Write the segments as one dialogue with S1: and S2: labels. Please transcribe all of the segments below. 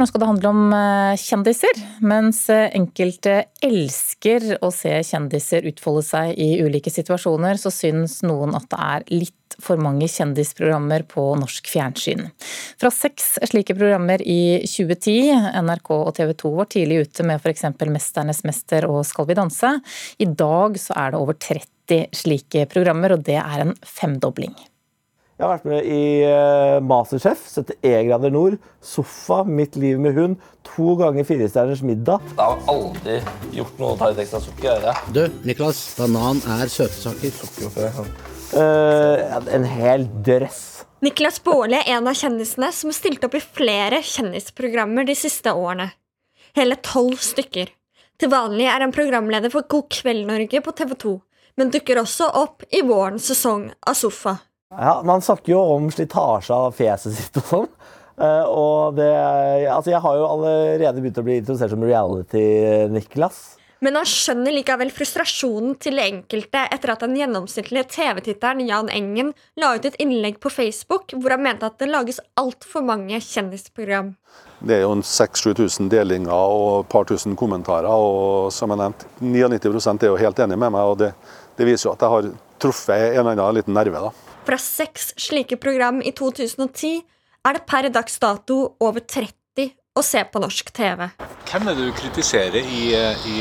S1: Nå skal det handle om eh, kjendiser. Mens eh, enkelte elsker å se kjendiser utfolde seg i ulike situasjoner, så syns noen at det er litt for mange kjendisprogrammer på norsk fjernsyn. Fra seks slike programmer i 2010, NRK og TV 2 var tidlig ute med f.eks. Mesternes mester og Skal vi danse. I dag så er det over 30 slike programmer, og det er en femdobling.
S2: Jeg har vært med i uh, Masterchef, 71 grader nord, Sofa, Mitt liv med hund, to ganger Firestjerners middag.
S3: Jeg har aldri gjort noe å ta litt ekstra sukker. Ja.
S4: Du, Niklas, banan er søtesaker.
S3: Sukker
S2: Uh, en hel dress.
S5: Niklas Baarli er en av kjendisene som har stilt opp i flere kjendisprogrammer de siste årene. Hele tolv stykker. Til vanlig er han programleder for God kveld Norge på TV 2, men dukker også opp i vårens sesong av Sofa.
S2: Ja, Man snakker jo om slitasje av fjeset sitt og sånn. Uh, og det, altså jeg har jo allerede begynt å bli introdusert som reality-Niklas.
S5: Men han skjønner likevel frustrasjonen til enkelte etter at den gjennomsnittlige TV-titteren Jan Engen la ut et innlegg på Facebook hvor han mente at det lages altfor mange kjendisprogram.
S6: Det er jo 6000-7000 delinger og et par tusen kommentarer. og som jeg nevnte, 99 er jo helt enig med meg. og det, det, viser jo at jeg har truffet en eller annen liten nerve. da.
S5: Fra seks slike program i 2010 er det per dags dato over 30 å se på norsk TV.
S7: Hvem er det du kritiserer i, i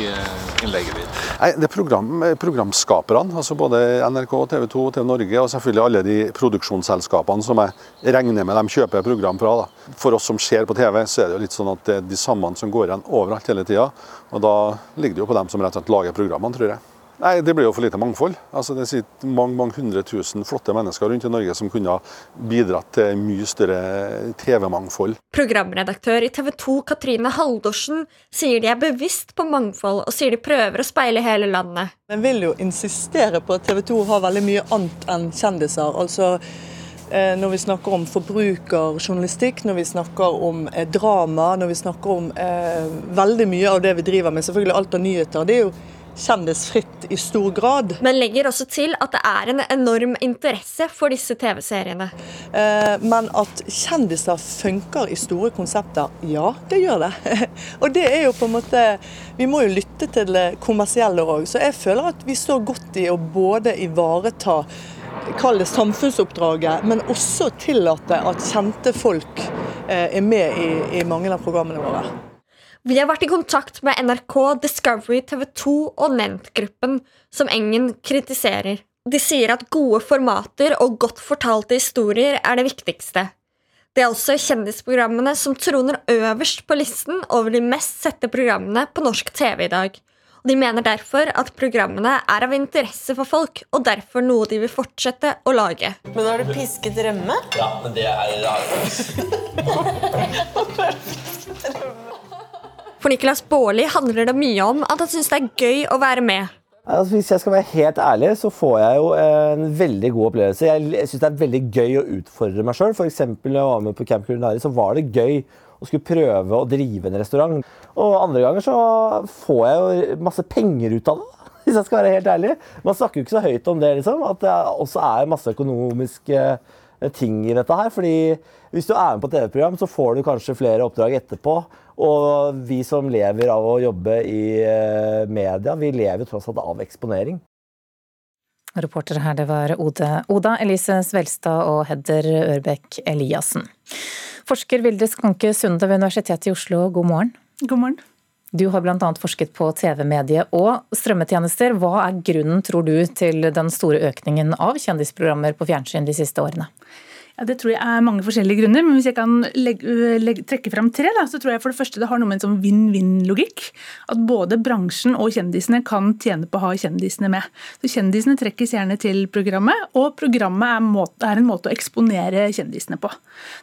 S7: innlegget ditt?
S6: Nei, det er program, programskaperne. altså Både NRK, TV 2, TV Norge og selvfølgelig alle de produksjonsselskapene som jeg regner med de kjøper program fra. Da. For oss som ser på TV, så er det jo litt sånn at det er de samme som går igjen overalt hele tida. Og da ligger det jo på dem som rett og slett lager programmene, tror jeg. Nei, Det blir jo for lite mangfold. Altså, det sitter mange, mange hundre tusen flotte mennesker rundt i Norge som kunne ha bidratt til mye større TV-mangfold.
S5: Programredaktør i TV 2 Katrine Haldorsen sier de er bevisst på mangfold, og sier de prøver å speile hele landet.
S8: Jeg vil jo insistere på at TV 2 har veldig mye annet enn kjendiser. altså eh, når vi snakker om forbrukerjournalistikk, når vi snakker om eh, drama, når vi snakker om eh, veldig mye av det vi driver med, selvfølgelig alt av nyheter. det er jo kjendisfritt i stor grad.
S5: Men legger også til at det er en enorm interesse for disse TV-seriene.
S8: Eh, men at kjendiser funker i store konsepter, ja, det gjør det. Og det er jo på en måte Vi må jo lytte til det kommersielle òg. Så jeg føler at vi står godt i å både ivareta Kall det samfunnsoppdraget, men også tillate at kjente folk eh, er med i, i mange av programmene våre.
S5: Vi har vært i kontakt med NRK, Discovery, TV 2 og Nent-gruppen, som Engen kritiserer. De sier at gode formater og godt fortalte historier er det viktigste. Det er også kjendisprogrammene som troner øverst på listen over de mest sette programmene på norsk TV i dag. Og De mener derfor at programmene er av interesse for folk, og derfor noe de vil fortsette å lage.
S9: Men har du pisket rømme?
S3: Ja, men det er
S5: For Nicolas Baarli handler det mye om at han syns det er gøy å være med.
S2: Altså, hvis jeg skal være helt ærlig, så får jeg jo en veldig god opplevelse. Jeg syns det er veldig gøy å utfordre meg sjøl. F.eks. da jeg var med på Camp Culinari, så var det gøy å skulle prøve å drive en restaurant. Og andre ganger så får jeg jo masse penger ut av det, hvis jeg skal være helt ærlig. Man snakker jo ikke så høyt om det, liksom. At det også er masse økonomiske ting i dette her. fordi hvis du er med på TV-program, så får du kanskje flere oppdrag etterpå. Og vi som lever av å jobbe i eh, media, vi lever tross alt av eksponering.
S1: Reportere her, det var Ode, Oda Elise Svelstad og Hedder Ørbekk Eliassen. Forsker Vilde Skanke Sunde ved Universitetet i Oslo, god morgen.
S10: God morgen.
S1: Du har bl.a. forsket på TV-medie og strømmetjenester. Hva er grunnen, tror du, til den store økningen av kjendisprogrammer på fjernsyn de siste årene?
S10: Ja, Det tror jeg er mange forskjellige grunner, men hvis jeg kan legge, legge, trekke fram tre, da, så tror jeg for det første det har noe med en sånn vinn-vinn-logikk. At både bransjen og kjendisene kan tjene på å ha kjendisene med. Så Kjendisene trekkes gjerne til programmet, og programmet er, måte, er en måte å eksponere kjendisene på.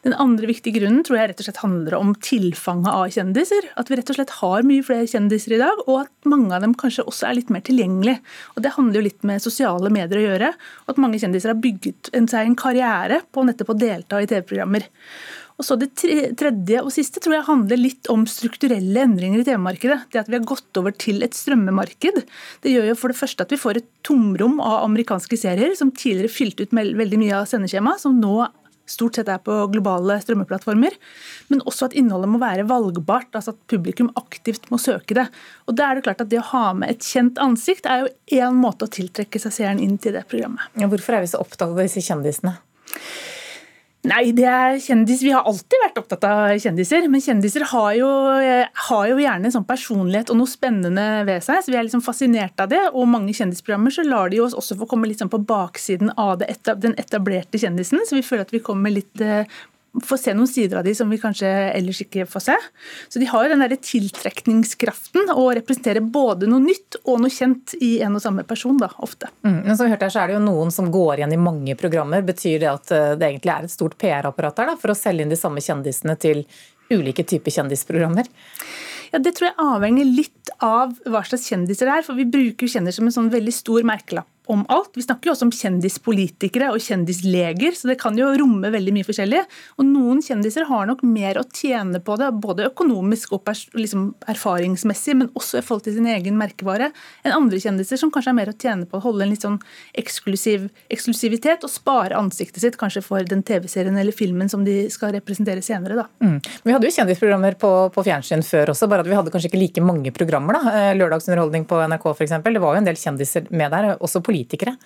S10: Den andre viktige grunnen tror jeg rett og slett handler om tilfanget av kjendiser. At vi rett og slett har mye flere kjendiser i dag, og at mange av dem kanskje også er litt mer tilgjengelige. Og Det handler jo litt med sosiale medier å gjøre. og At mange kjendiser har bygget seg en karriere på nettopp på å delta i TV-programmer. Og så Det tredje og siste tror jeg handler litt om strukturelle endringer i TV-markedet. Det at vi har gått over til et strømmemarked. Det gjør jo for det første at vi får et tomrom av amerikanske serier som tidligere fylte ut veldig mye av sendeskjemaet, som nå stort sett er på globale strømmeplattformer. Men også at innholdet må være valgbart, altså at publikum aktivt må søke det. Og da er det klart at det å ha med et kjent ansikt er jo én måte å tiltrekke seg seeren inn til det programmet.
S1: Ja, hvorfor er vi så opptatt av disse kjendisene?
S10: Nei, det er kjendis. Vi har alltid vært opptatt av kjendiser. Men kjendiser har jo, har jo, gjerne en sånn personlighet og noe spennende ved seg. så Vi er liksom fascinert av det. Og mange kjendisprogrammer så lar de oss også få komme litt sånn på baksiden av den etablerte kjendisen. Så vi føler at vi kommer litt eh, får se noen sider av de som vi kanskje ellers ikke får se. Så de har jo den der tiltrekningskraften og representerer både noe nytt og noe kjent i en og samme person, da, ofte.
S1: Mm, men som vi hørte her, så er det jo noen som går igjen i mange programmer. Betyr det at eh, det egentlig er et stort PR-apparat der da, for å selge inn de samme kjendisene til ulike typer kjendisprogrammer?
S10: Ja, Det tror jeg avhenger litt av hva slags kjendiser det er. For vi bruker kjendiser som en sånn veldig stor merkelapp om alt. Vi snakker jo også om kjendispolitikere og kjendisleger, så det kan jo romme veldig mye forskjellig. Og noen kjendiser har nok mer å tjene på det, både økonomisk og liksom erfaringsmessig, men også i forhold til sin egen merkevare, enn andre kjendiser som kanskje har mer å tjene på å holde en litt sånn eksklusiv, eksklusivitet og spare ansiktet sitt kanskje for den TV-serien eller filmen som de skal representere senere. Da.
S1: Mm. Vi hadde jo kjendisprogrammer på, på, fjernsyn før også, bare at vi hadde kanskje ikke like mange programmer. da. Eh, Lørdagsunderholdning på NRK f.eks. Det var jo en del kjendiser med der, også politikere?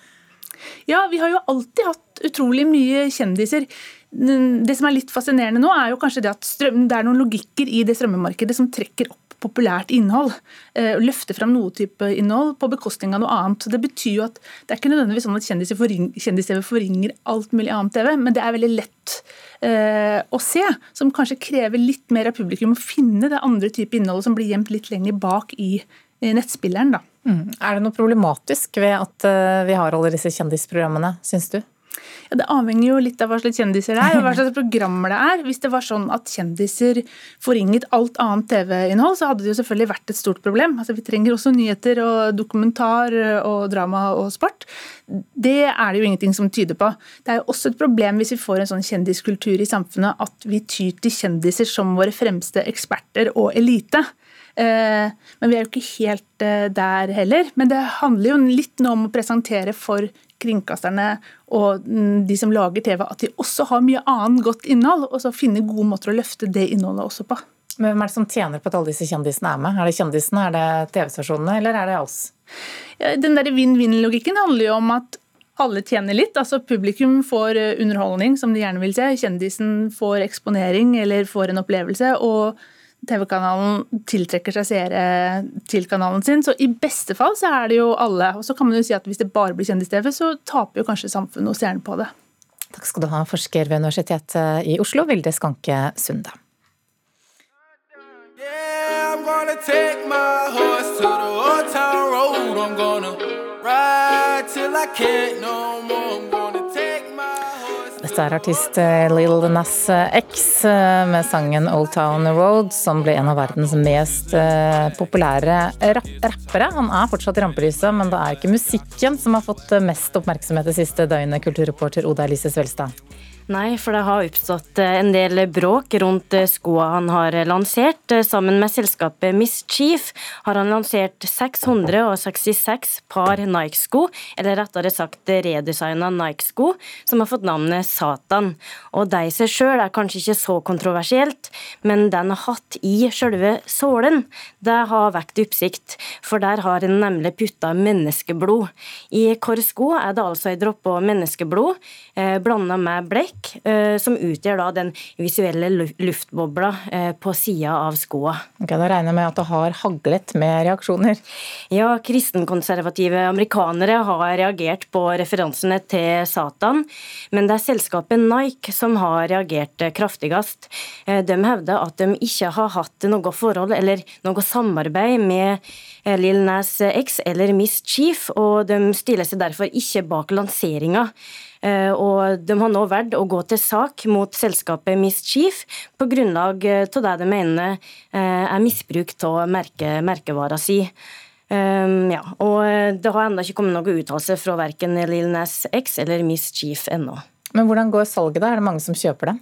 S10: Ja, vi har jo alltid hatt utrolig mye kjendiser. Det som er litt fascinerende nå, er jo kanskje det at strøm, det er noen logikker i det strømmemarkedet som trekker opp populært innhold. Eh, løfter fram noe type innhold på bekostning av noe annet. Det betyr jo at det er ikke nødvendigvis sånn at kjendis-TV forringer alt mulig annet TV, men det er veldig lett eh, å se, som kanskje krever litt mer av publikum å finne det andre type innholdet som blir gjemt litt lenger bak i nettspilleren. da.
S1: Mm. Er det noe problematisk ved at eh, vi har alle disse kjendisprogrammene, syns du?
S10: Ja, det avhenger jo litt av hva slags kjendiser det er og hva slags programmer det er. Hvis det var sånn at kjendiser forringet alt annet TV-innhold, så hadde det jo selvfølgelig vært et stort problem. Altså, vi trenger også nyheter og dokumentar og drama og sport. Det er det jo ingenting som tyder på. Det er jo også et problem hvis vi får en sånn kjendiskultur i samfunnet at vi tyr til kjendiser som våre fremste eksperter og elite. Eh, men vi er jo ikke helt eh, der heller. Men det handler jo litt nå om å presentere for kringkasterne og mm, de som lager TV, at de også har mye annet godt innhold, og så finne gode måter å løfte det innholdet også på.
S1: Men Hvem er det som tjener på at alle disse kjendisene er med? Er det kjendisene, er det TV-stasjonene, eller er det oss?
S10: Den der vinn-vinn-logikken handler jo om at alle tjener litt. altså Publikum får eh, underholdning, som de gjerne vil se. Kjendisen får eksponering eller får en opplevelse. og TV-kanalen tiltrekker seg seere til kanalen sin. Så i beste fall så er det jo alle. Og så kan man jo si at hvis det bare blir kjendis-TV, så taper jo kanskje samfunnet og seerne på det.
S1: Takk skal du ha, forsker ved Universitetet i Oslo, Vilde Skanke Sunde. Yeah, dette er artist eh, Lil Nas X eh, med sangen Old Town Road, som ble en av verdens mest eh, populære rappere. Han er fortsatt i rampelyset, men det er ikke musikken som har fått mest oppmerksomhet det siste døgnet, kulturreporter Oda Elise Svelstad.
S9: Nei, for det har oppstått eh, en del bråk rundt eh, skoene han har lansert. Eh, sammen med selskapet Miss Chief har han lansert 666 par Nike-sko, eller rettere sagt redesigna Nike-sko, som har fått navnet Satan. Og de i seg sjøl er kanskje ikke så kontroversielt, men den har hatt i sjølve sålen, det har vekt oppsikt, for der har en nemlig putta menneskeblod. I hver sko er det altså ei dråpe menneskeblod blanda med blekk trekk, eh, som utgjør da den visuelle luftbobla eh, på sida av skoa.
S1: Okay, da regner jeg med at det har haglet med reaksjoner?
S9: Ja, kristenkonservative amerikanere har reagert på referansene til Satan, men det er selskapet Nike som har reagert kraftigst. Eh, de hevder at de ikke har hatt noe forhold eller noe samarbeid med Lil Nas X eller Miss Chief, og de stiller seg derfor ikke bak lanseringa. Eh, og de har nå valgt å gå til sak mot selskapet Miss Chief på grunnlag eh, av det de mener eh, er misbruk av merke, merkevara si. Um, ja, og det har ennå ikke kommet noen uttalelse fra verken Lil Nas X eller Miss Chief ennå.
S1: Men hvordan går salget da? Er det mange som kjøper den?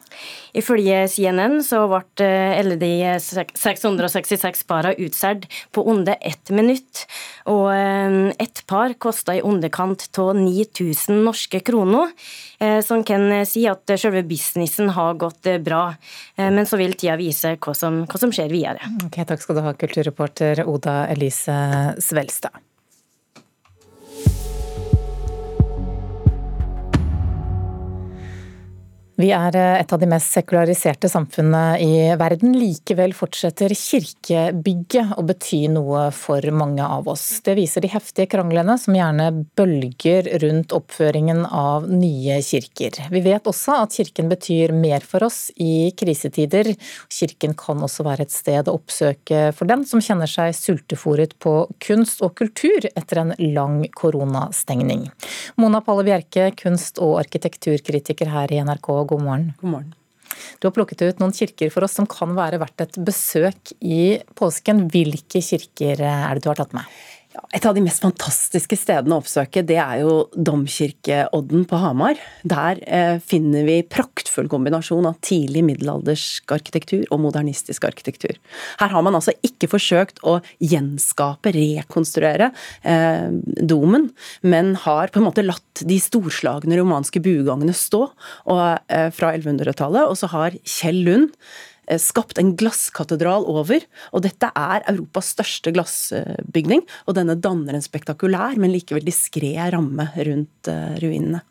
S9: Ifølge CNN så ble alle de 666 parene utsolgt på under ett minutt. Og ett par kosta i underkant av 9000 norske kroner, som kan si at selve businessen har gått bra. Men så vil tida vise hva som, hva som skjer videre.
S1: Ok, takk skal du ha, kulturreporter Oda Elise Svelstad. Vi er eh, et av de mest sekulariserte samfunnene i verden. Likevel fortsetter kirkebygget å bety noe for mange av oss. Det viser de heftige kranglene som gjerne bølger rundt oppføringen av nye kirker. Vi vet også at kirken betyr mer for oss i krisetider. Kirken kan også være et sted å oppsøke for den som kjenner seg sultefòret på kunst og kultur etter en lang koronastengning. Mona Palle Bjerke, kunst- og arkitekturkritiker her i NRK god morgen.
S11: God morgen.
S1: Du har plukket ut noen kirker for oss som kan være verdt et besøk i påsken. Hvilke kirker er det du har tatt med?
S11: Ja, et av de mest fantastiske stedene å oppsøke, det er jo Domkirkeodden på Hamar. Der eh, finner vi praktfull kombinasjon av tidlig middelaldersk arkitektur og modernistisk arkitektur. Her har man altså ikke forsøkt å gjenskape, rekonstruere eh, domen, men har på en måte latt de storslagne romanske buegangene stå og, eh, fra 1100-tallet. Og så har Kjell Lund skapt en glasskatedral over. Og dette er Europas største glassbygning, og denne danner en spektakulær, men likevel diskré ramme rundt eh, ruinene.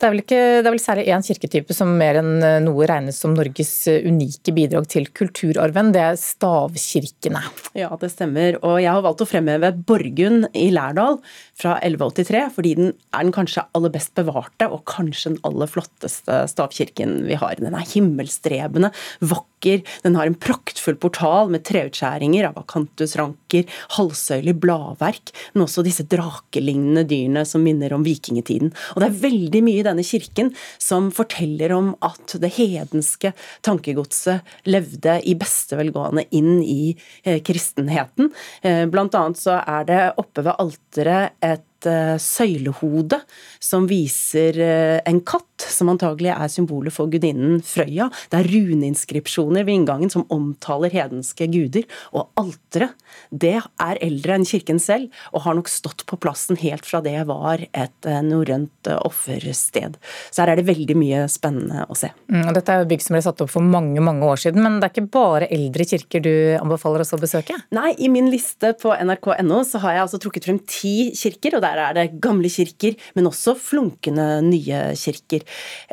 S1: Det er, ikke, det er vel særlig én kirketype som mer enn eh, noe regnes som Norges eh, unike bidrag til kulturarven. Det er stavkirkene.
S11: Ja, det stemmer. Og jeg har valgt å fremheve Borgund i Lærdal fra 1183, fordi den er den kanskje aller best bevarte og kanskje den aller flotteste stavkirken vi har. Den er himmelstrebende, vakker, den har en praktfull portal med treutskjæringer av akantusranker, halvsøylig bladverk, men også disse drakelignende dyrene som minner om vikingtiden. Og det er veldig mye i denne kirken som forteller om at det hedenske tankegodset levde i beste velgående inn i eh, kristenheten. Eh, blant annet så er det oppe ved alteret et Eh, søylehode som viser eh, en katt, som antagelig er symbolet for gudinnen Frøya. Det er runeinskripsjoner ved inngangen som omtaler hedenske guder. Og alteret, det er eldre enn kirken selv, og har nok stått på plassen helt fra det var et eh, norrønt offersted. Så her er det veldig mye spennende å se.
S1: Mm, dette er jo bygg som ble satt opp for mange mange år siden, men det er ikke bare eldre kirker du anbefaler oss å besøke?
S11: Nei, i min liste på nrk.no så har jeg altså trukket frem ti kirker. og det der er det gamle kirker, men også flunkende nye kirker.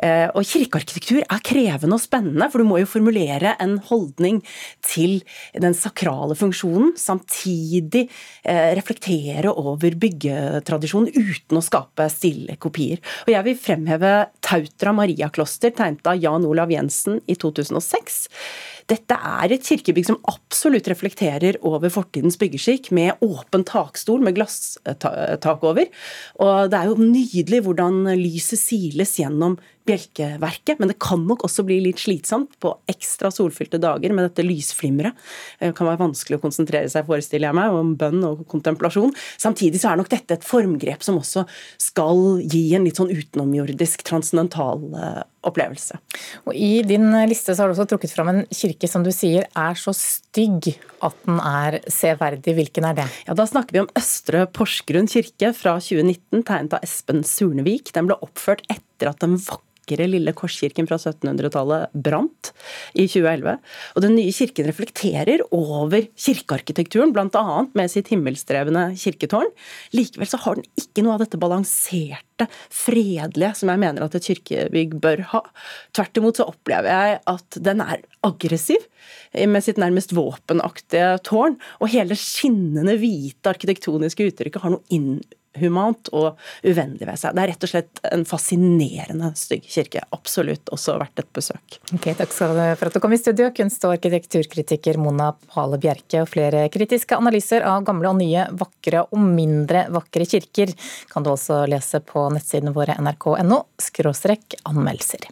S11: Eh, og kirkearkitektur er krevende og spennende, for du må jo formulere en holdning til den sakrale funksjonen, samtidig eh, reflektere over byggetradisjonen uten å skape stille kopier. Og jeg vil fremheve Tautra Maria Kloster, tegnet av Jan Olav Jensen i 2006. Dette er et kirkebygg som absolutt reflekterer over fortidens byggeskikk, med åpen takstol med glasstak over. Og det er jo nydelig hvordan lyset siles gjennom bjelkeverket, men det kan nok også bli litt slitsomt på ekstra solfylte dager med dette lysflimret. Det kan være vanskelig å konsentrere seg, forestiller jeg meg, om bønn og kontemplasjon. Samtidig så er nok dette et formgrep som også skal gi en litt sånn utenomjordisk, transcendental eh, opplevelse.
S1: Og I din liste så har du også trukket fram en kirke som du sier er så stygg at den er severdig. Hvilken er det?
S11: Ja, Da snakker vi om Østre Porsgrunn kirke fra 2019, tegnet av Espen Surnevik. Den ble oppført etter at den vakre vakre lille korskirken fra 1700-tallet brant i 2011. Og den nye kirken reflekterer over kirkearkitekturen, bl.a. med sitt himmelstrevende kirketårn. Likevel så har den ikke noe av dette balanserte, fredelige som jeg mener at et kirkebygg bør ha. Tvert imot så opplever jeg at den er aggressiv med sitt nærmest våpenaktige tårn, og hele skinnende hvite arkitektoniske uttrykket har noe inn humant og uvennlig ved seg. Det er rett og slett en fascinerende stygg kirke. Absolutt også verdt et besøk.
S1: Ok, Takk skal du for at du kom i studio, kunst- og arkitekturkritiker Mona Pale Bjerke. Og flere kritiske analyser av gamle og nye, vakre og mindre vakre kirker kan du også lese på nettsidene våre nrk.no anmeldelser.